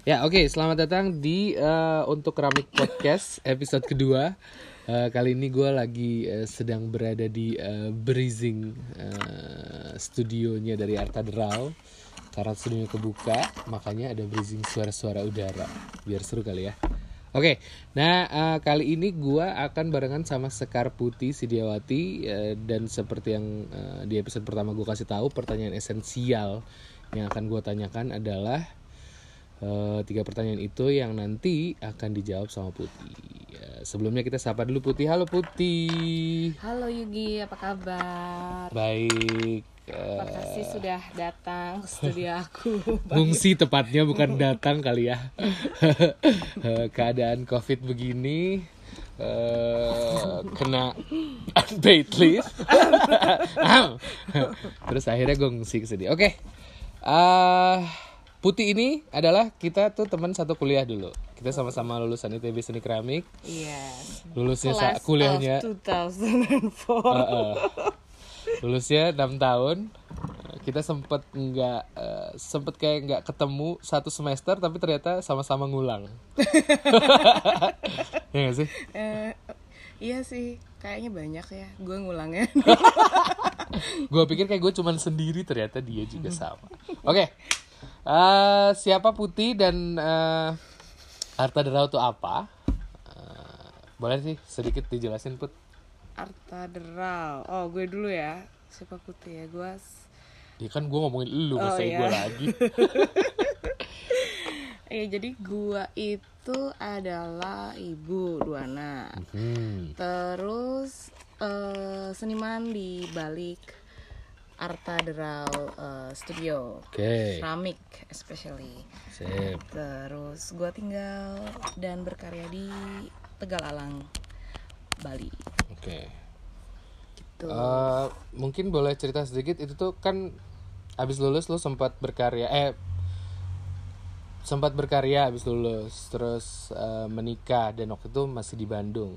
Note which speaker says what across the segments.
Speaker 1: Ya oke, selamat datang di eh, untuk Keramik Podcast episode kedua. Eh, kali ini gue lagi eh, sedang berada di eh, Breezing eh, studionya dari Arta Derau. Karena studionya kebuka, makanya ada breezing suara-suara udara. Biar seru kali ya. Oke, nah eh, kali ini gue akan barengan sama Sekar Putih Sidiawati eh, dan seperti yang eh, di episode pertama gue kasih tahu pertanyaan esensial yang akan gue tanyakan adalah Eh, tiga pertanyaan itu yang nanti akan dijawab sama Putih. Ya, sebelumnya kita sapa dulu Putih. Halo Putih.
Speaker 2: Halo Yugi, apa kabar?
Speaker 1: Baik.
Speaker 2: Terima
Speaker 1: Eh,
Speaker 2: kasih sudah datang ke studio aku.
Speaker 1: Fungsi tepatnya bukan datang kali ya. Eh, Keadaan COVID begini kena unpaid leave. Terus akhirnya gue ngungsi ke sini. Oke. Eh, Putih ini adalah kita tuh teman satu kuliah dulu. Kita sama-sama lulusan ITB Seni Keramik.
Speaker 2: Yes.
Speaker 1: Lulusnya
Speaker 2: Class
Speaker 1: kuliahnya
Speaker 2: of 2004.
Speaker 1: Heeh. lulusnya 6 tahun kita sempet nggak eh, sempet kayak nggak ketemu satu semester tapi ternyata sama-sama ngulang ya nggak sih
Speaker 2: Eh, iya sih, kayaknya banyak ya. Gue ngulangnya.
Speaker 1: gue pikir kayak gue cuman sendiri ternyata dia juga sama oke Eh, siapa putih dan eh, harta derau itu apa Eh, boleh sih sedikit dijelasin put
Speaker 2: Arta Derau. Oh, gue dulu ya. Siapa putih ya? Gue
Speaker 1: ya kan gue ngomongin lu
Speaker 2: Oh,
Speaker 1: masa
Speaker 2: iya.
Speaker 1: gue lagi
Speaker 2: Eh, jadi gue itu adalah ibu Duana.
Speaker 1: hmm.
Speaker 2: Terus eh, seniman di balik Arta Derau eh, Studio.
Speaker 1: oke
Speaker 2: Keramik especially.
Speaker 1: sip
Speaker 2: Terus gue tinggal dan berkarya di Tegal Alang, Bali.
Speaker 1: oke
Speaker 2: Gitu.
Speaker 1: Eh, mungkin boleh cerita sedikit itu tuh kan abis lulus lu sempat berkarya eh sempat berkarya abis lulus terus eh, menikah dan waktu itu masih di Bandung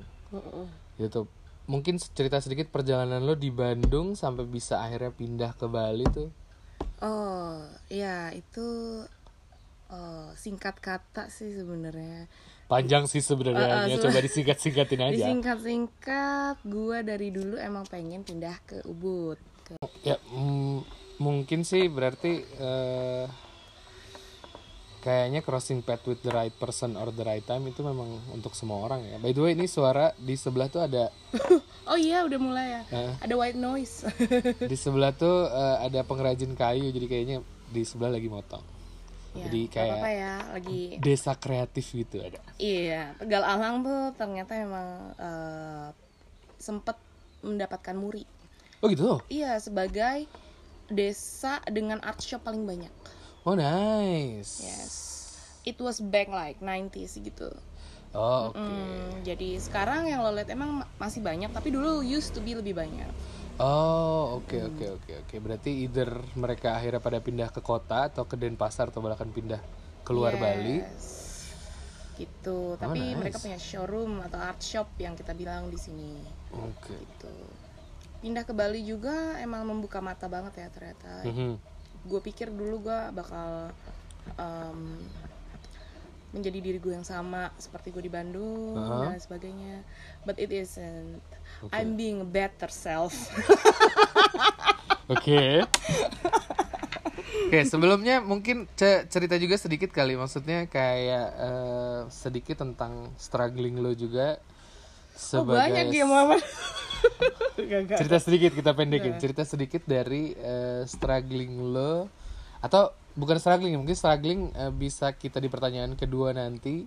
Speaker 1: gitu mungkin cerita sedikit perjalanan lo di Bandung sampai bisa akhirnya pindah ke Bali tuh
Speaker 2: Oh, ya itu eh, singkat kata sih sebenarnya.
Speaker 1: panjang sih sebenarnya
Speaker 2: Eh, eh,
Speaker 1: coba disingkat-singkatin aja
Speaker 2: Disingkat-singkat, gue dari dulu emang pengen pindah ke Ubud. Ke-
Speaker 1: ya mm, mungkin sih berarti eh, kayaknya crossing path with the right person or the right time itu memang untuk semua orang ya by the way ini suara di sebelah tuh ada
Speaker 2: Oh iya, udah mulai ya.
Speaker 1: Eh.
Speaker 2: Ada white noise.
Speaker 1: di sebelah tuh eh, ada pengrajin kayu jadi kayaknya di sebelah lagi motong
Speaker 2: ya,
Speaker 1: jadi kayak
Speaker 2: apa-apa ya, lagi
Speaker 1: desa kreatif gitu ada
Speaker 2: Iya, Tegal Alang tuh ternyata memang eh, sempet mendapatkan muri.
Speaker 1: oh gitu
Speaker 2: Iya, sebagai desa dengan art shop paling banyak.
Speaker 1: Oh nice
Speaker 2: Yes. It was back like 90s gitu.
Speaker 1: oh oke
Speaker 2: Hmm, jadi sekarang yang lo lihat emang ma- masih banyak, tapi dulu used to be lebih banyak.
Speaker 1: Oh oke oke oke oke berarti either mereka akhirnya pada pindah ke kota atau ke Denpasar atau bahkan pindah keluar Bali
Speaker 2: Yes. Gitu. Tapi
Speaker 1: nice.
Speaker 2: mereka punya showroom atau art shop yang kita bilang di sini.
Speaker 1: oke
Speaker 2: Gitu. Pindah ke Bali juga emang membuka mata banget ya ternyata.
Speaker 1: Mhm.
Speaker 2: Gue pikir dulu gue bakal em, menjadi diri gue yang sama seperti gue di Bandung
Speaker 1: Uh-huh.
Speaker 2: dan sebagainya. But it isn't.
Speaker 1: Oke.
Speaker 2: I'm being a better self.
Speaker 1: Oke. Oke, sebelumnya mungkin ce- cerita juga sedikit kali maksudnya kayak eh, sedikit tentang struggling lo juga
Speaker 2: oh, banyak
Speaker 1: sebagai
Speaker 2: ya gak.
Speaker 1: cerita sedikit kita pendekin cerita sedikit dari eh, struggling lo atau bukan struggling mungkin struggling eh, bisa kita di pertanyaan kedua nanti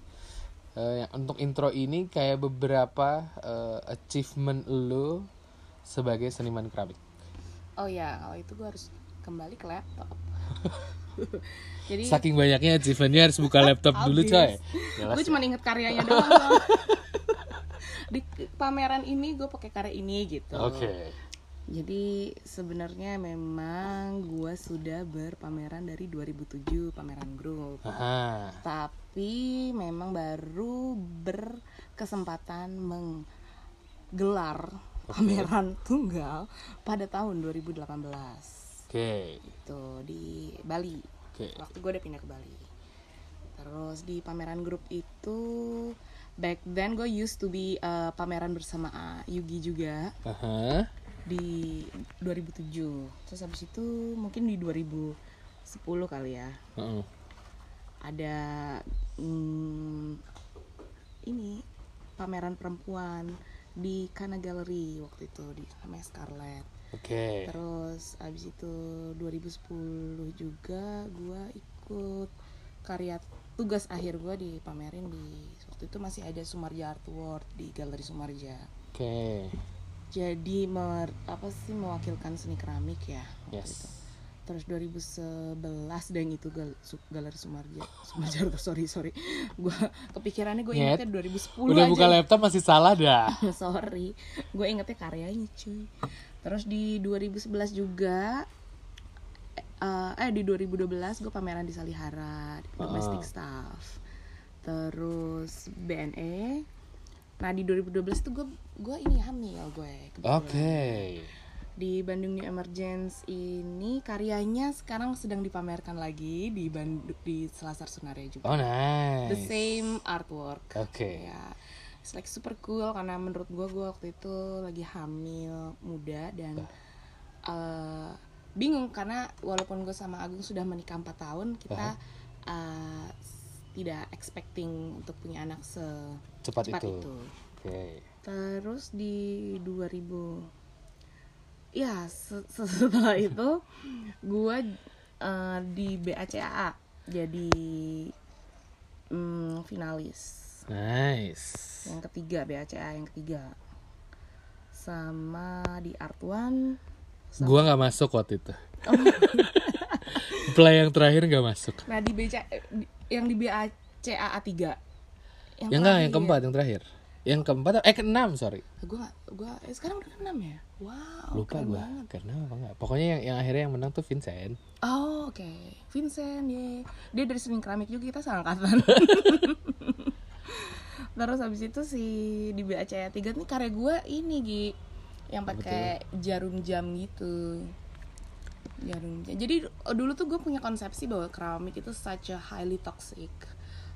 Speaker 1: yang untuk intro ini kayak beberapa eh, achievement lo sebagai seniman keramik
Speaker 2: Oh ya, kalau itu gue harus kembali ke laptop. Jadi
Speaker 1: saking banyaknya achievementnya harus buka laptop dulu coy Jelas
Speaker 2: gue
Speaker 1: ya.
Speaker 2: cuma inget karyanya doang. Di pameran ini gue pakai karya ini gitu.
Speaker 1: oke.
Speaker 2: Jadi sebenarnya memang gue sudah berpameran dari 2007 pameran grup.
Speaker 1: Aha.
Speaker 2: Tapi memang baru berkesempatan menggelar pameran tunggal pada tahun 2018
Speaker 1: oke.
Speaker 2: Itu di Bali.
Speaker 1: Oke.
Speaker 2: Waktu gue udah pindah ke Bali. Terus di pameran grup itu back then gue used to be uh, pameran bersama Yugi juga
Speaker 1: Aha.
Speaker 2: di 2007 terus habis itu mungkin di 2010 kali ya
Speaker 1: Heeh.
Speaker 2: ada mm, ini pameran perempuan di Kana Gallery waktu itu di namanya Scarlett
Speaker 1: Oke.
Speaker 2: terus abis itu 2010 juga gua ikut karya tugas akhir gua dipamerin di waktu itu masih ada Sumarja Art World di Galeri Sumarja
Speaker 1: Oke.
Speaker 2: jadi mer, apa sih mewakilkan seni keramik ya
Speaker 1: Yes.
Speaker 2: itu. terus 2011 dan itu gal, Galeri Sumarja Sumarja sorry sorry gua kepikirannya gue ingetnya 2010
Speaker 1: Udah
Speaker 2: aja
Speaker 1: buka laptop masih salah dah.
Speaker 2: sorry gue ingetnya karyanya cuy terus di 2011 juga eh eh di 2012 gue pameran di Salihara di domestic staff terus BNE nah di 2012 tuh gue gue ini hamil gue.
Speaker 1: Oke.
Speaker 2: di Bandung New Emergence ini karyanya sekarang sedang dipamerkan lagi di Bandung di Selasar Sunaria juga
Speaker 1: Oh nice.
Speaker 2: the same artwork
Speaker 1: Oke.
Speaker 2: ya it's like super cool karena menurut gua gua waktu itu lagi hamil muda dan eh, bingung karena walaupun gue sama Agung sudah menikah 4 tahun kita eh, tidak expecting untuk punya anak
Speaker 1: Cepat
Speaker 2: secepat
Speaker 1: itu.
Speaker 2: itu.
Speaker 1: Oke.
Speaker 2: terus di 2000 ya se- se- setelah itu gua eh, di BACAA jadi mm, finalis
Speaker 1: Nice.
Speaker 2: yang ketiga BACA yang ketiga sama di Art One
Speaker 1: Gua nggak masuk waktu itu. Play yang terakhir nggak masuk.
Speaker 2: nah di BCA di- yang di BACA 3 yang
Speaker 1: Yang enggak, yang keempat, yang terakhir. Yang keempat, eh keenam, sorry.
Speaker 2: gue gak gue eh, sekarang udah keenam ya? Wow
Speaker 1: Lupa gua. Keenam apa enggak? Pokoknya yang, yang akhirnya yang menang tuh Vincent.
Speaker 2: oh oke. Vincent ye. Dia dari seni keramik juga kita seangkatan. Terus habis itu si di BACA 3 nih karya gue ini Gi. Yang pakai jarum jam gitu jarum jam jadi eh, dulu tuh gue punya konsepsi bahwa keramik itu such a highly toxic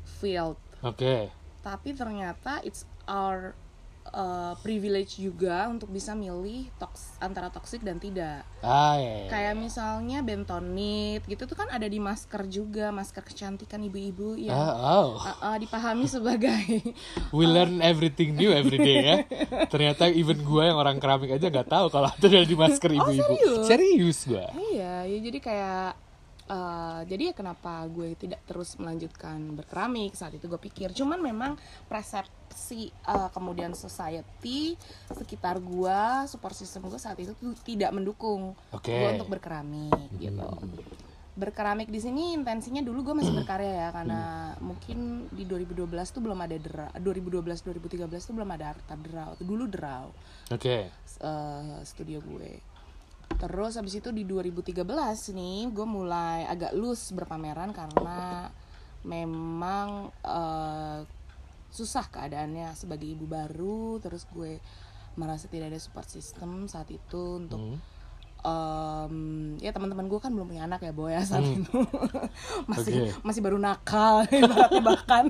Speaker 2: field
Speaker 1: Oke.
Speaker 2: tapi ternyata it's our uh, privilege juga untuk bisa milih toks antara toxic dan tidak
Speaker 1: Ah, ya, ya.
Speaker 2: kayak misalnya bentonit gitu tuh kan ada di masker juga masker kecantikan ibu-ibu yang
Speaker 1: Ah, oh.
Speaker 2: uh, uh, dipahami sebagai
Speaker 1: We learn everything new every day ya. Ternyata even gua yang orang keramik aja nggak tahu kalau itu ada di masker ibu-ibu.
Speaker 2: serius?
Speaker 1: serius gua.
Speaker 2: iya ya jadi kayak uh, jadi ya kenapa gue tidak terus melanjutkan berkeramik saat itu gue pikir cuman memang persepsi uh, kemudian society sekitar gue support system gue saat itu tuh tidak mendukung
Speaker 1: Oke.
Speaker 2: gue untuk berkeramik gitu. Berkeramik di sini intensinya dulu gue masih berkarya ya karena mungkin di 2012 tuh belum ada dera 2012 2013 tuh belum ada Arta Derau dulu Derau.
Speaker 1: Oke.
Speaker 2: eh, studio gue. Terus habis itu di 2013 nih gue mulai agak loose berpameran karena memang eh, susah keadaannya sebagai ibu baru terus gue merasa tidak ada support system saat itu untuk em, ya teman-teman gue kan belum punya anak ya boy ya saat itu. Masih
Speaker 1: Oke.
Speaker 2: masih baru nakal ibaratnya bahkan.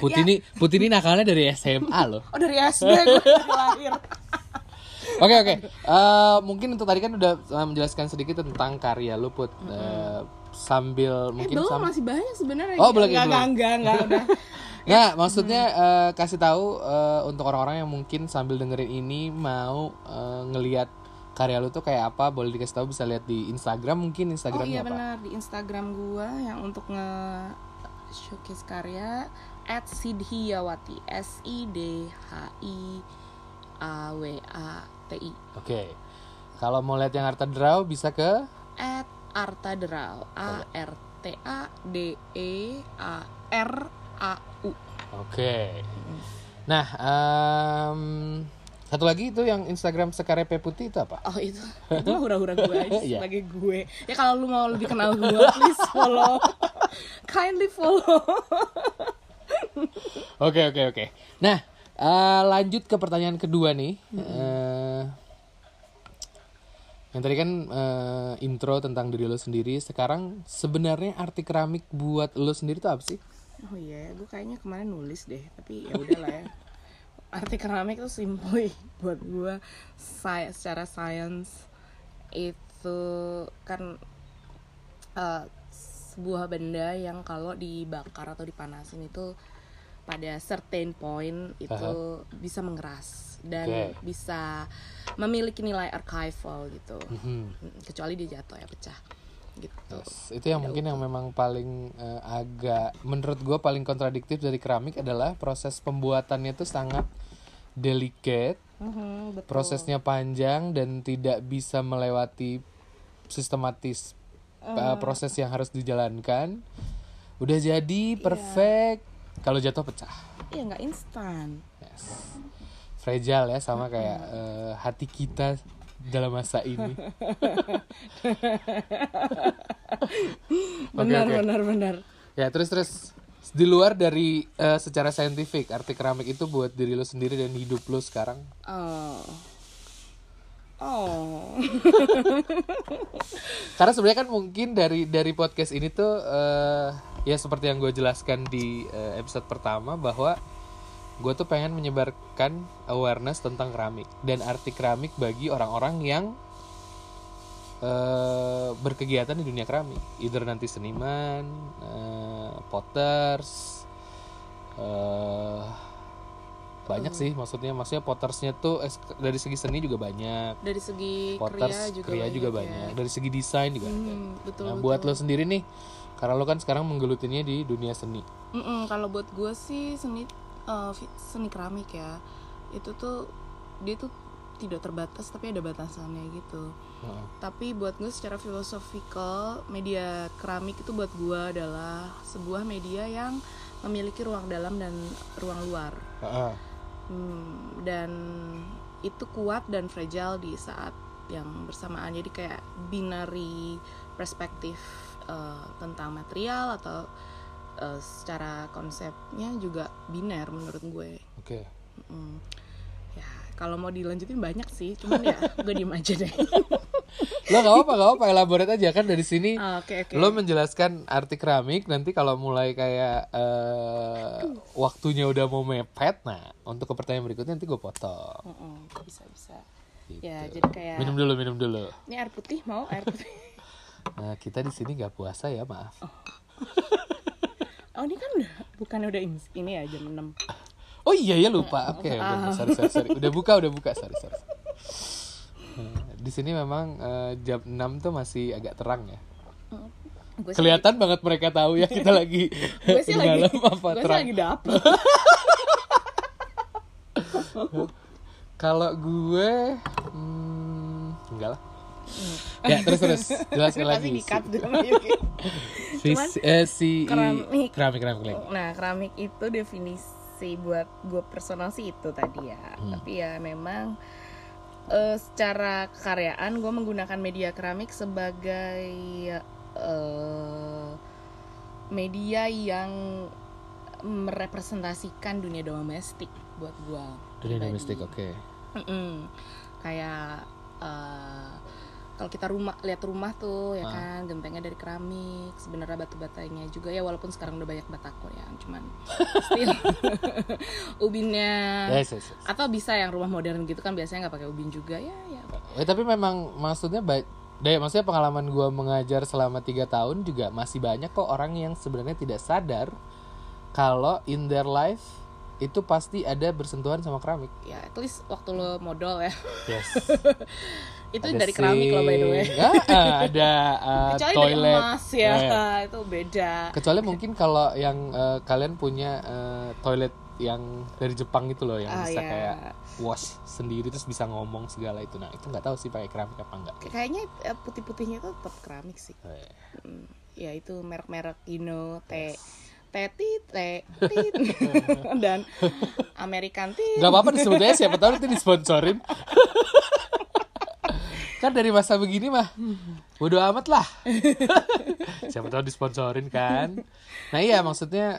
Speaker 1: Putini Putini nakalnya dari SMA loh.
Speaker 2: oh dari SD gue dari lahir.
Speaker 1: Oke oke. Eh, mungkin untuk tadi kan udah eh, menjelaskan sedikit tentang karya lu put. Eh, sambil
Speaker 2: Eh,
Speaker 1: mungkin
Speaker 2: belum
Speaker 1: sam-
Speaker 2: masih banyak sebenarnya.
Speaker 1: Oh, belum,
Speaker 2: enggak, enggak, enggak, enggak, udah.
Speaker 1: Nggak, maksudnya eh, kasih tahu eh, untuk orang-orang yang mungkin sambil dengerin ini mau eh, ngelihat karya lu tuh kayak apa, boleh dikasih tahu bisa lihat di Instagram mungkin
Speaker 2: Oh
Speaker 1: Instagramnya
Speaker 2: iya
Speaker 1: apa?
Speaker 2: benar di Instagram gua yang untuk nge showcase karya at Sidhiyawati S I D H I A W A T I
Speaker 1: Oke. Kalau mau lihat yang Arta Draw bisa ke
Speaker 2: at Arta Derau A R T A D E A R A U
Speaker 1: Oke. Nah, em, satu lagi itu yang Instagram Sekarepe Putih itu apa?
Speaker 2: Oh itu itu mah hura-hura gue aja
Speaker 1: Iya.
Speaker 2: sebagai gue. Ya kalau lu mau lebih kenal gue, please follow, kindly follow.
Speaker 1: Oke oke oke. Nah eh, lanjut ke pertanyaan kedua nih. Eh, Yang tadi kan eh, intro tentang diri lo sendiri. Sekarang sebenarnya arti keramik buat lo sendiri tuh apa sih?
Speaker 2: Oh iya, gue kayaknya kemarin nulis deh, tapi ya udahlah ya. Arti keramik itu simple buat gue. Saya secara sains itu kan eh, sebuah benda yang kalau dibakar atau dipanasin itu pada certain point itu bisa mengeras dan
Speaker 1: Oke.
Speaker 2: bisa memiliki nilai archival gitu.
Speaker 1: Mhm.
Speaker 2: Kecuali dia jatuh ya pecah gitu.
Speaker 1: Yes, Itu yang mungkin yang memang paling eh, agak menurut gue paling kontradiktif dari keramik adalah proses pembuatannya itu sangat delicate,
Speaker 2: Mhm, betul.
Speaker 1: prosesnya panjang dan tidak bisa melewati sistematis eh, proses yang harus dijalankan. Udah jadi perfect, kalau jatuh pecah.
Speaker 2: Iya nggak instan.
Speaker 1: Yes. Fragile ya sama kayak eh, hati kita dalam masa ini.
Speaker 2: Benar
Speaker 1: oke.
Speaker 2: benar benar.
Speaker 1: Ya terus terus di luar dari eh, secara saintifik arti keramik itu buat diri lo sendiri dan hidup lo sekarang.
Speaker 2: Oh. Oh.
Speaker 1: Karena sebenarnya kan mungkin dari dari podcast ini tuh eh, ya seperti yang gue jelaskan di eh, episode pertama bahwa gue tuh pengen menyebarkan awareness tentang keramik dan arti keramik bagi orang-orang yang eh, berkegiatan di dunia keramik, either nanti seniman, eh, potters, banyak sih maksudnya maksudnya pottersnya tuh eh, dari segi seni juga banyak,
Speaker 2: Dari segi
Speaker 1: potters
Speaker 2: kriya juga
Speaker 1: kriya
Speaker 2: banyak,
Speaker 1: juga
Speaker 2: ya.
Speaker 1: banyak, dari segi desain juga ada.
Speaker 2: Hmm, betul
Speaker 1: Nah,
Speaker 2: betul.
Speaker 1: buat lo sendiri nih, karena lo kan sekarang menggelutinnya di dunia seni.
Speaker 2: Mm-mm, kalau buat gue sih seni fi- seni keramik ya itu tuh dia tuh tidak terbatas tapi ada batasannya gitu.
Speaker 1: Heeh.
Speaker 2: Tapi buat gue secara filosofikal media keramik itu buat gue adalah sebuah media yang memiliki ruang dalam dan ruang luar.
Speaker 1: Heeh.
Speaker 2: Hmm, dan itu kuat dan fragile di saat yang bersamaan jadi kayak binary perspektif eh, tentang material atau eh, secara konsepnya juga biner menurut gue
Speaker 1: Oke.
Speaker 2: Mm. ya kalau mau dilanjutin banyak sih cuman ya gue diem aja deh
Speaker 1: Lo gak apa gak apa elaborate aja kan dari sini.
Speaker 2: Ah, oke oke
Speaker 1: Lo menjelaskan arti keramik nanti kalau mulai kayak eh, waktunya udah mau mepet, nah untuk ke pertanyaan berikutnya nanti gue potong.
Speaker 2: Mm-mm, bisa bisa
Speaker 1: Gitu.
Speaker 2: ya jadi kayak
Speaker 1: Minum dulu, minum dulu.
Speaker 2: ini air putih mau air putih
Speaker 1: Nah kita di sini gak puasa ya maaf.
Speaker 2: oh ini kan udah bukan udah in- ini ya jam 6
Speaker 1: Oh iya ya lupa. Oke, sorry, sorry, sorry. Udah buka, udah buka. Sorry, sorry. Di sini memang eh, jam 6 tuh masih agak terang ya.
Speaker 2: gue sih
Speaker 1: Kelihatan banget mereka tahu ya kita lagi
Speaker 2: gue sih
Speaker 1: di
Speaker 2: lagi
Speaker 1: apa
Speaker 2: gue sih
Speaker 1: terang.
Speaker 2: lagi dapet
Speaker 1: Kalau gue hmm, enggak lah. Ya terus terus jelaskan
Speaker 2: Pasti
Speaker 1: lagi.
Speaker 2: di-cut dulu.
Speaker 1: Si,
Speaker 2: Cuman
Speaker 1: eh, si
Speaker 2: keramik.
Speaker 1: keramik keramik keramik.
Speaker 2: Nah, keramik itu definisi buat gue personal sih itu tadi ya.
Speaker 1: Hmm.
Speaker 2: Tapi ya memang eh, secara kekaryaan gue menggunakan media keramik sebagai eh, media yang merepresentasikan dunia domestik buat gue.
Speaker 1: Dunia domestik oke.
Speaker 2: Mm-mm. kayak eh, kalau kita rumah lihat rumah tuh ya
Speaker 1: Ah.
Speaker 2: kan gentengnya dari keramik sebenarnya batu batanya juga ya walaupun sekarang udah banyak batako ya cuman still ubinnya
Speaker 1: Yes, yes, yes.
Speaker 2: atau bisa yang rumah modern gitu kan biasanya nggak pakai ubin juga ya ya
Speaker 1: Eh, tapi memang maksudnya baik Daya, maksudnya pengalaman gue mengajar selama tiga tahun juga masih banyak kok orang yang sebenarnya tidak sadar kalau in their life itu pasti ada bersentuhan sama keramik.
Speaker 2: ya at least waktu lo modal ya
Speaker 1: Yes.
Speaker 2: itu
Speaker 1: Ada
Speaker 2: dari keramik loh by the way
Speaker 1: ah, ada uh,
Speaker 2: kecuali
Speaker 1: toilet.
Speaker 2: dari emas ya
Speaker 1: Ya.
Speaker 2: itu beda
Speaker 1: Kecuali mungkin kalau yang uh, kalian punya uh, toilet yang dari Jepang itu loh yang
Speaker 2: Ah,
Speaker 1: bisa
Speaker 2: ya.
Speaker 1: kayak wash sendiri terus bisa ngomong segala itu. Nah, itu nggak tahu sih pakai keramik apa enggak.
Speaker 2: kayaknya eh, putih-putihnya itu tetap keramik sih
Speaker 1: Eh,
Speaker 2: Mm, ya itu merek-merek Ino teh tetit teh tit dan American tit
Speaker 1: Gak apa-apa disebutnya siapa tahu nanti disponsorin. kan dari masa begini mah bodo amat lah siapa tahu disponsorin kan nah iya maksudnya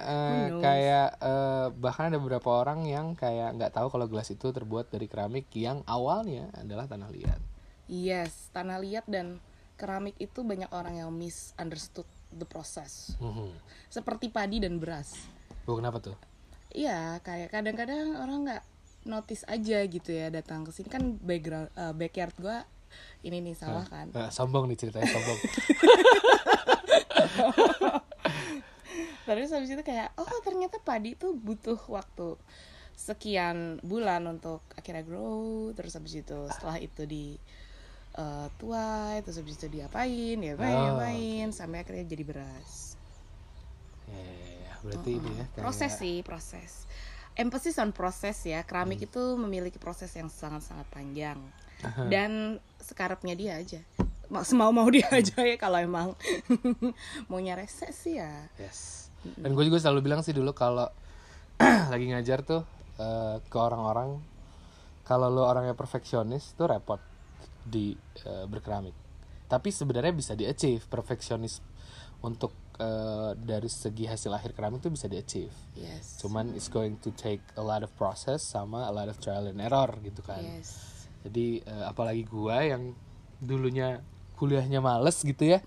Speaker 2: knows?
Speaker 1: kayak eh, bahkan ada beberapa orang yang kayak nggak tahu kalau gelas itu terbuat dari keramik yang awalnya adalah tanah liat
Speaker 2: Yes, tanah liat dan keramik itu banyak orang yang misunderstood the process.
Speaker 1: Mhm.
Speaker 2: Seperti padi dan beras.
Speaker 1: Oh, kenapa tuh?
Speaker 2: Iya, kayak kadang-kadang orang nggak notice aja gitu ya datang ke sini kan background eh, backyard gua ini nih sawah kan.
Speaker 1: Eh, sombong nih ceritanya sombong.
Speaker 2: Terus habis itu kayak oh ternyata padi tuh butuh waktu sekian bulan untuk akhirnya grow terus habis itu setelah itu di eh, tuai terus habis itu diapain diapain
Speaker 1: Oh,
Speaker 2: diapain sampai akhirnya jadi beras.
Speaker 1: Ya, ya, ya. berarti ini ya. kayak-
Speaker 2: Proses sih, proses. Emphasis on proses ya. Keramik itu memiliki proses yang sangat-sangat panjang. Dan sekarapnya dia aja. Mau semau mau dia aja ya kalau emang maunya rese sih ya.
Speaker 1: Yes. Dan gue juga selalu bilang sih dulu kalau lagi ngajar tuh eh, ke orang-orang kalau lo orangnya perfeksionis tuh repot di eh, berkeramik. Tapi sebenarnya bisa di achieve perfeksionis untuk eh, dari segi hasil akhir keramik tuh bisa di achieve.
Speaker 2: Yes.
Speaker 1: Cuman it's going to take a lot of process sama a lot of trial and error gitu kan.
Speaker 2: Yes.
Speaker 1: Jadi eh, apalagi gua yang dulunya kuliahnya males gitu ya.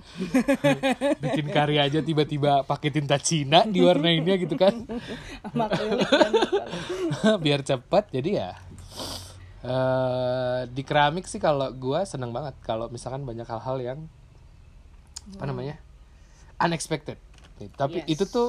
Speaker 1: Bikin karya aja tiba-tiba pakai tinta Cina diwarnainnya gitu kan.
Speaker 2: Dan
Speaker 1: Biar cepat jadi ya. eh di keramik sih kalau gua seneng banget kalau misalkan banyak hal-hal yang apa namanya? unexpected. Tapi
Speaker 2: Yes.
Speaker 1: itu tuh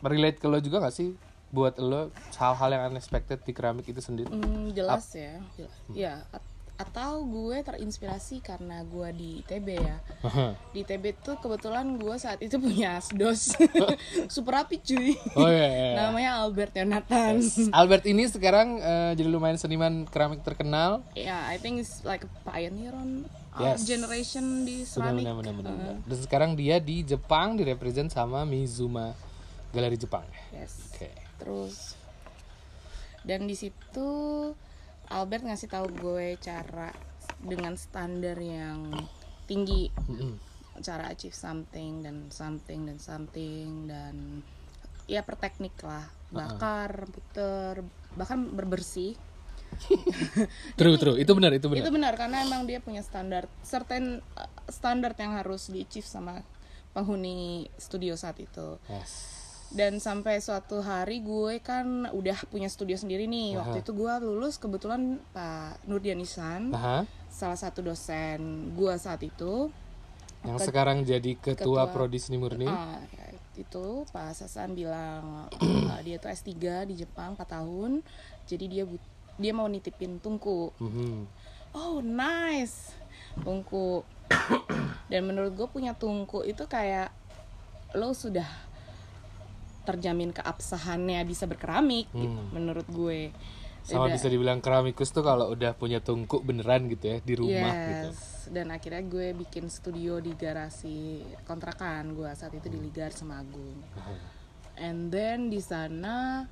Speaker 1: relate ke lo juga gak sih buat lo hal-hal yang unexpected di keramik itu sendiri?
Speaker 2: Hmm, jelas ya. Jelas. Ya, at- atau gue terinspirasi karena gue di ITB ya. Di ITB tuh kebetulan gue saat itu punya dos super rapi cuy.
Speaker 1: Oh iya, iya, iya.
Speaker 2: Namanya Albert Yonatan.
Speaker 1: Albert ini sekarang eh, jadi lumayan seniman keramik terkenal.
Speaker 2: Yeah, I think it's like a pioneer on
Speaker 1: Yes.
Speaker 2: generation di
Speaker 1: Benar,
Speaker 2: ceramic.
Speaker 1: benar, benar, benar, benar. Dan sekarang dia di Jepang direpresent sama Mizuma Galeri Jepang.
Speaker 2: Yes.
Speaker 1: Oke.
Speaker 2: Terus dan di situ Albert ngasih tahu gue cara dengan standar yang tinggi cara achieve something dan something dan something dan ya per teknik lah bakar puter bahkan berbersih
Speaker 1: True, true. Itu benar, itu benar.
Speaker 2: itu benar karena emang dia punya standar certain uh, standar yang harus di achieve sama penghuni studio saat itu
Speaker 1: Yes.
Speaker 2: Dan sampai suatu hari gue kan udah punya studio sendiri nih. Waktu itu gue lulus kebetulan Pak Nurdian Isan
Speaker 1: Aha.
Speaker 2: salah satu dosen gue saat itu.
Speaker 1: Yang sekarang jadi ketua,
Speaker 2: Ketua-
Speaker 1: Prodi Seni Murni.
Speaker 2: Ya, itu Pak Sasan bilang uh, dia tuh S3 di Jepang 4 tahun. Jadi dia dia mau nitipin tungku.
Speaker 1: Mhm.
Speaker 2: oh nice. Tungku. Dan menurut gue punya tungku itu kayak lo sudah terjamin keabsahannya bisa berkeramik gitu,
Speaker 1: Hmm.
Speaker 2: menurut gue.
Speaker 1: Sama
Speaker 2: Udah-
Speaker 1: bisa dibilang keramikus tuh kalau udah punya tungku beneran gitu ya di rumah gitu.
Speaker 2: yes. Dan akhirnya gue bikin studio di garasi kontrakan gue saat itu di Ligar Semagung. And then di sana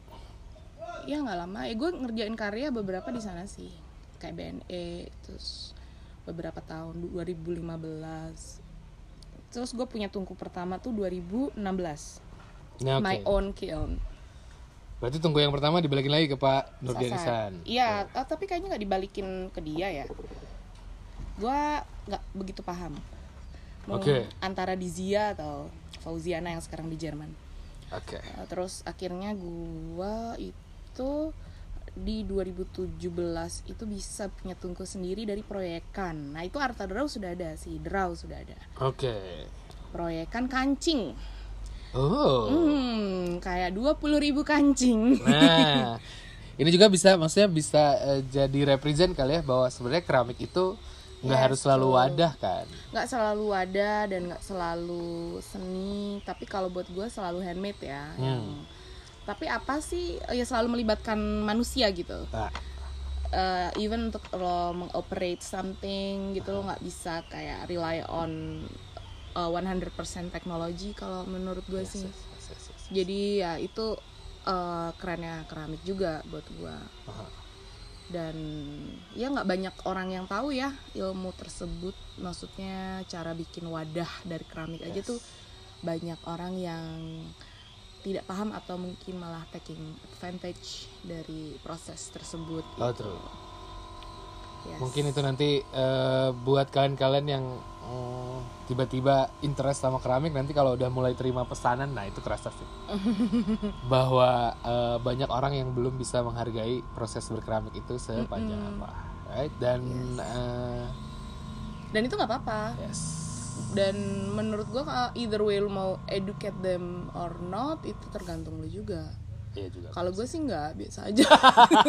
Speaker 2: ya nggak lama ya gue ngerjain karya beberapa di sana sih. Kayak BNE terus beberapa tahun 2015 terus gue punya tungku pertama tuh 2016
Speaker 1: Nah, oke.
Speaker 2: my own kiln
Speaker 1: Berarti tungku yang pertama dibalikin lagi ke Pak Nurdian
Speaker 2: Sasan.
Speaker 1: Ihsan.
Speaker 2: iya eh, tapi kayaknya nggak dibalikin ke dia ya gue nggak begitu paham
Speaker 1: Oke.
Speaker 2: antara di Zia atau Fauziana yang sekarang di Jerman
Speaker 1: Oke.
Speaker 2: Uh, terus akhirnya gua itu di 2017 itu bisa punya tungku sendiri dari proyekan. Nah, itu Arta Draw sudah ada sih, Draw sudah ada.
Speaker 1: Oke.
Speaker 2: Proyekan kancing.
Speaker 1: Oh.
Speaker 2: Hmm, kayak 20.000 ribu kancing.
Speaker 1: Nah, ini juga bisa maksudnya bisa eh, jadi represent kali ya bahwa sebenarnya keramik itu nggak
Speaker 2: Yes,
Speaker 1: harus selalu wadah kan.
Speaker 2: nggak selalu ada dan nggak selalu seni, tapi kalau buat gua selalu handmade ya.
Speaker 1: Hmm.
Speaker 2: Yang tapi apa sih ya selalu melibatkan manusia gitu.
Speaker 1: Nah,
Speaker 2: uh, even untuk lo mengoperate something gitu lo nggak bisa kayak rely on uh, 100% teknologi kalau menurut gue sih
Speaker 1: yes, yes, yes, yes.
Speaker 2: jadi ya itu uh, kerennya keramik juga buat gue
Speaker 1: Aha.
Speaker 2: dan ya nggak banyak orang yang tahu ya ilmu tersebut maksudnya cara bikin wadah dari keramik aja
Speaker 1: Yes.
Speaker 2: tuh banyak orang yang tidak paham atau mungkin malah taking advantage dari proses tersebut
Speaker 1: Oh, true.
Speaker 2: Yes.
Speaker 1: Mungkin itu nanti eh, buat kalian-kalian yang mm, tiba-tiba interest sama keramik nanti kalau udah mulai terima pesanan, nah itu kerasa sih. Bahwa eh, banyak orang yang belum bisa menghargai proses berkeramik itu sepanjang apa, right? Dan eh,
Speaker 2: dan itu nggak apa-apa.
Speaker 1: Yes,
Speaker 2: dan menurut gua uh, either way lu mau educate them or not itu tergantung lu juga
Speaker 1: iya juga.
Speaker 2: kalau gue sih nggak biasa aja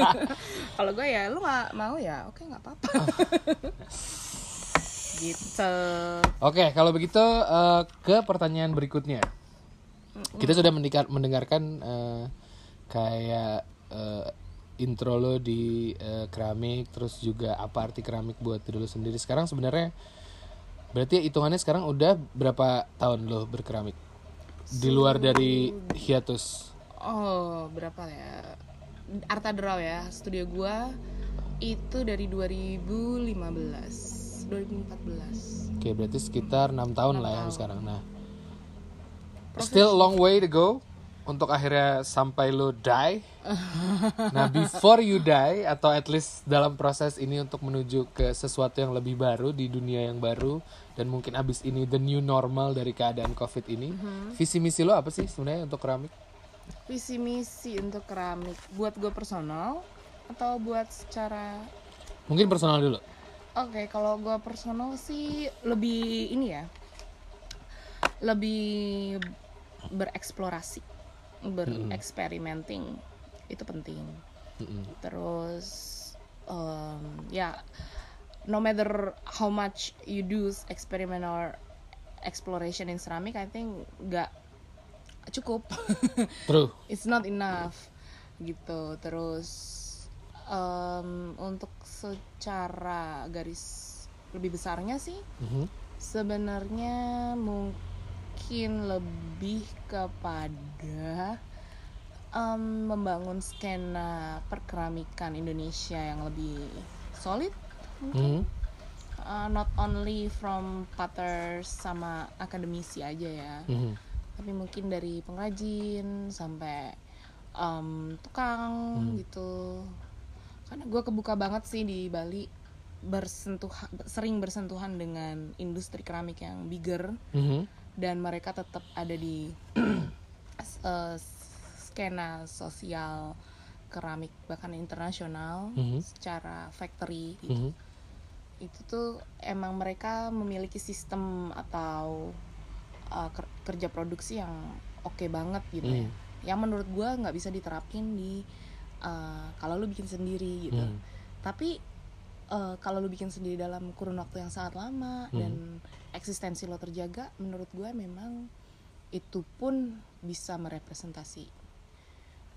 Speaker 2: kalau gue ya lu nggak mau ya oke nggak apa-apa gitu
Speaker 1: Oke, kalau begitu eh, ke pertanyaan berikutnya. Kita sudah mendengar, mendengarkan eh, kayak eh, intro lo di eh, keramik, terus juga apa arti keramik buat diri lo sendiri. Sekarang sebenarnya berarti hitungannya sekarang udah berapa tahun lo berkeramik? Di luar dari hiatus.
Speaker 2: Oh berapa ya Arta Draw ya studio gua itu dari 2015 2014
Speaker 1: Oke, berarti sekitar enam tahun lah ya sekarang. Nah, still a long way to go untuk akhirnya sampai lo die. Nah, before you die atau at least dalam proses ini untuk menuju ke sesuatu yang lebih baru di dunia yang baru dan mungkin abis ini the new normal dari keadaan covid ini, visi misi lo apa sih sebenarnya untuk keramik?
Speaker 2: Visi misi untuk keramik buat gue personal atau buat secara
Speaker 1: Mungkin personal dulu.
Speaker 2: Oke, kalau gue personal sih lebih ini ya, lebih bereksplorasi, bereksperimenting itu penting.
Speaker 1: Mm-mm.
Speaker 2: Terus um, ya, no matter how much you do experiment or exploration in ceramic, I think nggak cukup.
Speaker 1: True.
Speaker 2: it's not enough gitu terus em, untuk secara garis lebih besarnya sih
Speaker 1: Mhm.
Speaker 2: sebenarnya mungkin lebih kepada em, membangun skena perkeramikan Indonesia yang lebih solid
Speaker 1: Mhm.
Speaker 2: Uh, not only from putters sama akademisi aja ya
Speaker 1: Mhm.
Speaker 2: Tapi mungkin dari pengrajin sampai em, tukang gitu karena gue kebuka banget sih di Bali bersentuh sering bersentuhan dengan industri keramik yang bigger
Speaker 1: Mhm.
Speaker 2: dan mereka tetap ada di eh, skena sosial keramik bahkan internasional
Speaker 1: Mhm.
Speaker 2: secara factory gitu
Speaker 1: Mhm.
Speaker 2: itu tuh emang mereka memiliki sistem atau uh, ker- kerja produksi yang oke banget gitu ya.
Speaker 1: Hmm.
Speaker 2: Yang menurut gua nggak bisa diterapin di uh, kalau lu bikin sendiri gitu.
Speaker 1: Hmm.
Speaker 2: Tapi uh, kalau lu bikin sendiri dalam kurun waktu yang sangat lama
Speaker 1: Hmm.
Speaker 2: dan eksistensi lo terjaga, menurut gua memang itu pun bisa merepresentasi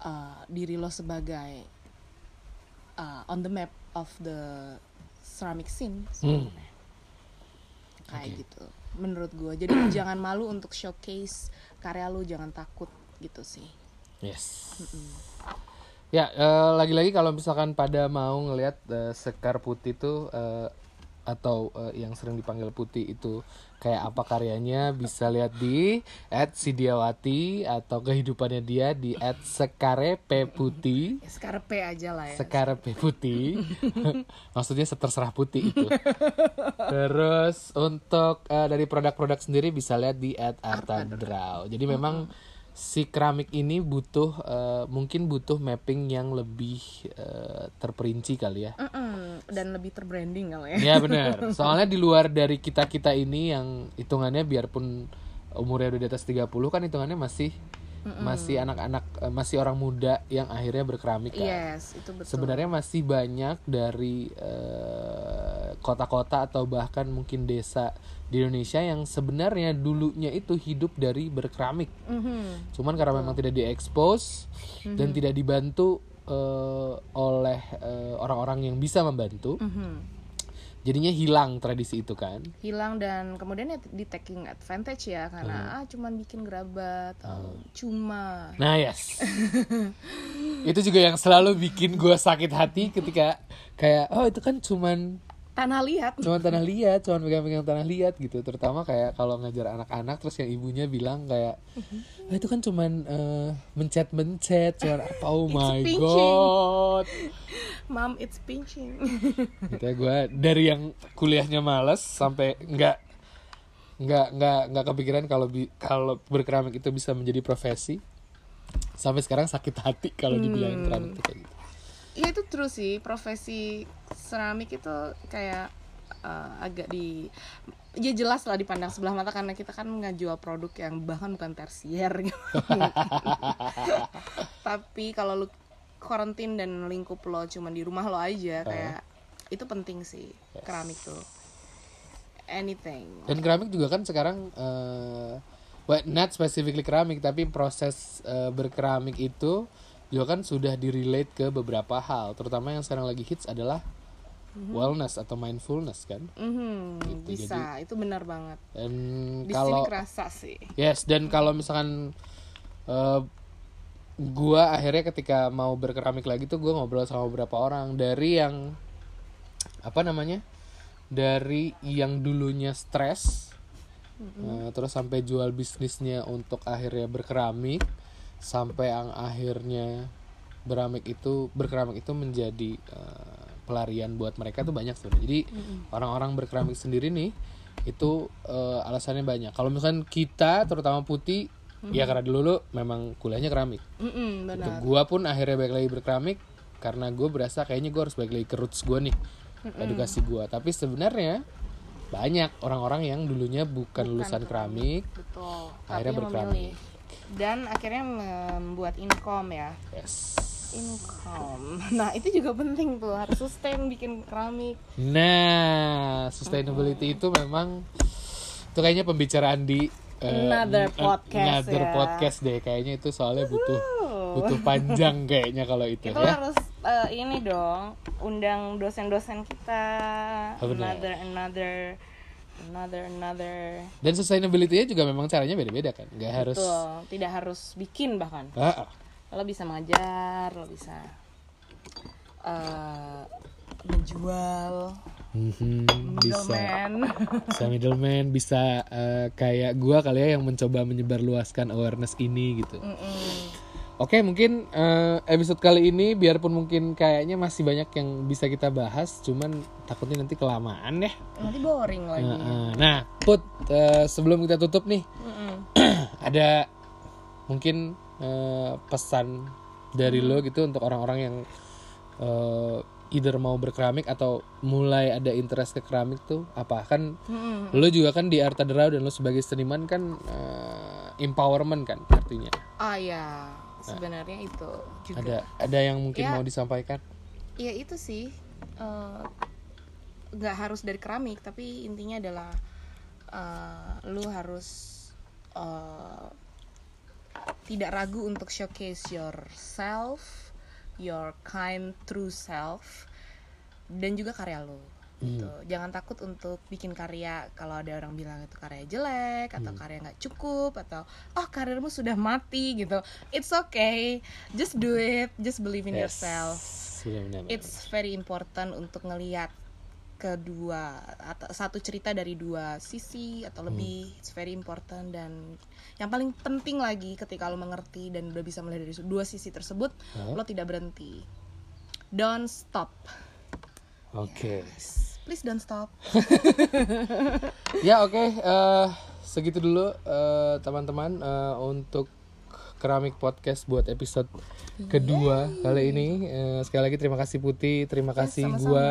Speaker 2: uh, diri lo sebagai uh, on the map of the ceramic scene sebenarnya. kayak
Speaker 1: Oke.
Speaker 2: gitu menurut gue jadi jangan malu untuk showcase karya lu jangan takut gitu sih.
Speaker 1: Yes. Ya, eh, lagi-lagi kalau misalkan pada mau ngelihat eh, sekar putih itu eh, atau eh, yang sering dipanggil putih itu kayak apa karyanya bisa lihat di @sidiawati atau kehidupannya dia di @sekarepputih.
Speaker 2: ya sekarang P aja lah ya
Speaker 1: Sekar P putih. Maksudnya seterserah putih itu. Terus untuk eh, dari produk-produk sendiri bisa lihat di @artadraw. Jadi memang si keramik ini butuh eh, mungkin butuh mapping yang lebih eh, terperinci kali ya.
Speaker 2: Mm-mm, dan lebih terbranding kali ya
Speaker 1: Ya benar. Soalnya di luar dari kita-kita ini yang hitungannya biarpun umurnya udah di atas 30 kan hitungannya masih masih anak-anak eh, masih orang muda yang akhirnya berkeramik kan.
Speaker 2: yes itu betul
Speaker 1: Sebenarnya masih banyak dari kota-kota atau bahkan mungkin desa di Indonesia yang sebenarnya dulunya itu hidup dari berkeramik.
Speaker 2: Mhm.
Speaker 1: Cuman karena memang tidak diekspos dan tidak dibantu eh, oleh eh, orang-orang yang bisa membantu,
Speaker 2: Mhm.
Speaker 1: jadinya hilang tradisi itu kan.
Speaker 2: hilang dan kemudian ya di taking advantage ya karena ah cuman bikin gerabah atau cuma
Speaker 1: Nah yes, itu juga yang selalu bikin gue sakit hati ketika kayak oh itu kan cuman
Speaker 2: tanah liat.
Speaker 1: Cuma tanah liat cuma pegang-pegang tanah liat gitu. Terutama kayak kalau ngajar anak-anak terus yang ibunya bilang kayak ah, itu kan cuman eh, mencet-mencet cuman oh my
Speaker 2: pinching.
Speaker 1: god.
Speaker 2: Mom it's pinching.
Speaker 1: Gitu ya gue dari yang kuliahnya males sampai nggak nggak nggak nggak kepikiran kalau bi- kalau berkeramik itu bisa menjadi profesi. Sampai sekarang sakit hati kalau dibilangin keramik itu kayak
Speaker 2: ya itu true sih. Profesi seramik itu kayak eh, agak di ya jelas lah dipandang sebelah mata karena kita kan ngejual produk yang bahkan bukan tersier. Gitu. tapi kalau lu karantin dan lingkup lo cuma di rumah lo aja kayak itu penting sih keramik tuh. Anything.
Speaker 1: Dan keramik juga kan sekarang eh well, not specifically keramik tapi proses eh, berkeramik itu juga kan sudah direlate ke beberapa hal, terutama yang sekarang lagi hits adalah wellness atau mindfulness kan.
Speaker 2: Mhm, bisa. Itu benar banget.
Speaker 1: Dan
Speaker 2: di sini
Speaker 1: kalau
Speaker 2: kerasa sih.
Speaker 1: Yes dan kalau misalkan eh gua akhirnya ketika mau berkeramik lagi tuh gua ngobrol sama beberapa orang. Dari yang apa namanya? dari yang dulunya stres eh, terus sampai jual bisnisnya untuk akhirnya berkeramik sampai yang akhirnya beramik itu berkeramik itu menjadi eh, pelarian buat mereka tuh banyak sebenarnya. Jadi orang-orang berkeramik sendiri nih itu eh, alasannya banyak. Kalau misalkan kita terutama putih ya karena dulu lu memang kuliahnya keramik. Gitu.
Speaker 2: benar.
Speaker 1: Gua pun akhirnya balik lagi berkeramik karena gue berasa kayaknya gue harus balik lagi ke roots gue nih edukasi gue tapi sebenarnya banyak orang-orang yang dulunya bukan, lulusan keramik.
Speaker 2: betul.
Speaker 1: Akhirnya
Speaker 2: tapi
Speaker 1: berkeramik.
Speaker 2: memilih dan akhirnya membuat income ya.
Speaker 1: Yes.
Speaker 2: Income. Nah itu juga penting tuh. Harus sustain bikin keramik.
Speaker 1: Nah sustainability itu memang itu kayaknya pembicaraan di eh,
Speaker 2: Another podcast
Speaker 1: another
Speaker 2: ya.
Speaker 1: podcast deh. Kayaknya itu soalnya butuh butuh panjang kayaknya kalau itu
Speaker 2: kita
Speaker 1: ya.
Speaker 2: harus eh, ini dong. Undang dosen-dosen kita.
Speaker 1: Oh,
Speaker 2: another another another another.
Speaker 1: Dan sustainability-nya juga memang caranya beda-beda kan? Nggak harus
Speaker 2: Betul, tidak harus bikin bahkan.
Speaker 1: Ah, ah.
Speaker 2: lo bisa mengajar lo bisa eh menjual.
Speaker 1: Mhm, bisa. Bisa middleman bisa eh, kayak gua kali ya yang mencoba menyebarluaskan awareness ini gitu.
Speaker 2: Mm-mm.
Speaker 1: Oke mungkin eh, episode kali ini biarpun mungkin kayaknya masih banyak yang bisa kita bahas cuman takutnya nanti kelamaan ya.
Speaker 2: Nanti boring lagi.
Speaker 1: Nah, eh, nah put eh, sebelum kita tutup nih
Speaker 2: Mm-mm.
Speaker 1: ada mungkin eh, pesan dari lo gitu untuk orang-orang yang eh, either mau berkeramik atau mulai ada interest ke keramik tuh apa? Kan
Speaker 2: Mm-mm.
Speaker 1: lo juga kan di Arta Derau dan lo sebagai seniman kan eh, empowerment kan artinya.
Speaker 2: Ah ya sebenarnya itu juga.
Speaker 1: Ada ada yang mungkin
Speaker 2: Ya.
Speaker 1: mau disampaikan?
Speaker 2: Ya itu sih. Eh, nggak harus dari keramik tapi intinya adalah eh, lu harus eh, tidak ragu untuk showcase yourself your kind true self dan juga karya lo gitu. Jangan takut untuk bikin karya kalau ada orang bilang itu karya jelek atau karya nggak cukup atau oh karirmu sudah mati gitu. It's okay. Just do it. Just believe in
Speaker 1: Yes.
Speaker 2: yourself. It's very important untuk ngelihat kedua atau satu cerita dari dua sisi atau lebih. It's very important dan yang paling penting lagi ketika lo mengerti dan udah bisa melihat dari dua sisi tersebut
Speaker 1: Hah?
Speaker 2: lo tidak berhenti. Don't stop.
Speaker 1: Oke
Speaker 2: please don't stop.
Speaker 1: Ya oke eh, segitu dulu eh, teman-teman eh, untuk keramik podcast buat episode kedua kali ini. Eh, sekali lagi terima kasih Putih terima kasih
Speaker 2: sama-sama.
Speaker 1: gua.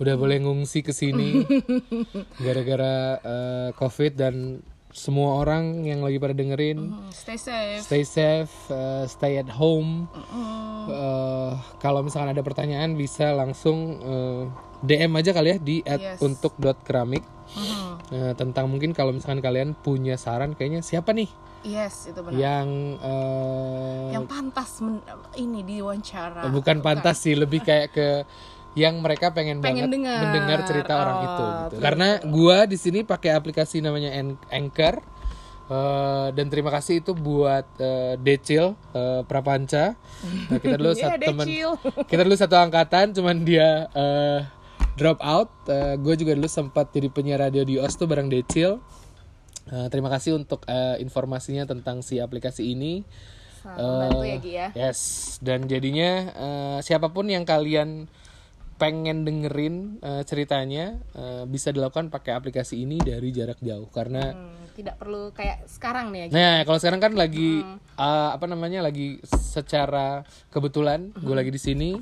Speaker 1: Udah boleh ngungsi ke sini gara-gara eh, covid dan semua orang yang lagi pada dengerin.
Speaker 2: Hmm, stay safe.
Speaker 1: Stay safe uh, stay at home.
Speaker 2: Mm,
Speaker 1: Uh, kalau misalkan ada pertanyaan bisa langsung uh, DM aja kali ya di at
Speaker 2: Yes.
Speaker 1: untuk dot keramik.
Speaker 2: Mhm.
Speaker 1: Uh, tentang mungkin kalau misalkan kalian punya saran kayaknya siapa nih?
Speaker 2: Yes itu benar.
Speaker 1: Yang uh,
Speaker 2: yang pantas men- ini diwawancara.
Speaker 1: Bukan. pantas sih lebih kayak ke yang mereka pengen,
Speaker 2: Pengen
Speaker 1: banget
Speaker 2: dengar.
Speaker 1: mendengar cerita orang
Speaker 2: Oh,
Speaker 1: itu gitu. Karena gua di sini pakai aplikasi namanya An- Anchor Eh, dan terima kasih itu buat eh, Decil eh, Prapanca. Nah, kita dulu
Speaker 2: Yeah,
Speaker 1: satu teman kita dulu satu angkatan cuman dia eh, drop out. Uh, gue juga dulu sempat jadi penyiar radio di OS tuh bareng Decil. Uh, terima kasih untuk uh, informasinya tentang si aplikasi ini.
Speaker 2: Membantu ya Gi ya.
Speaker 1: Yes, dan jadinya uh, siapa pun yang kalian pengen dengerin uh, ceritanya uh, bisa dilakukan pakai aplikasi ini dari jarak jauh karena
Speaker 2: Hmm, tidak perlu kayak sekarang nih ya Gi.
Speaker 1: Nah, kalau sekarang kan lagi uh, apa namanya lagi secara kebetulan gue lagi di sini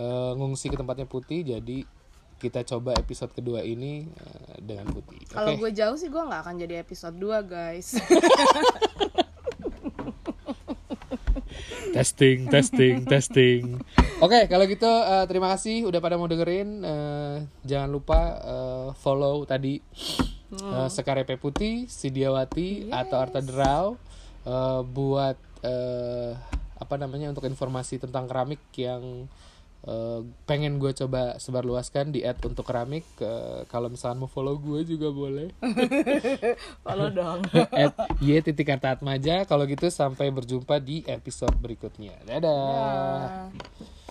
Speaker 1: uh, ngungsi ke tempatnya Putih, jadi kita coba episode kedua ini uh, dengan Putih.
Speaker 2: Kalau gue jauh sih gue nggak akan jadi episode 2 guys.
Speaker 1: testing, testing, testing. Oke, kalau gitu uh, terima kasih udah pada mau dengerin. Uh, jangan lupa uh, follow tadi uh, Sekarepe Putih, Sidiawati atau Arta Derau uh, buat uh, apa namanya untuk informasi tentang keramik yang uh, pengen gue coba sebarluaskan di add untuk keramik. Uh, kalau misalnya mau follow gue juga boleh.
Speaker 2: Follow dong.
Speaker 1: at y titik Atmaja. Kalau gitu sampai berjumpa di episode berikutnya. Dadah.
Speaker 2: Nah.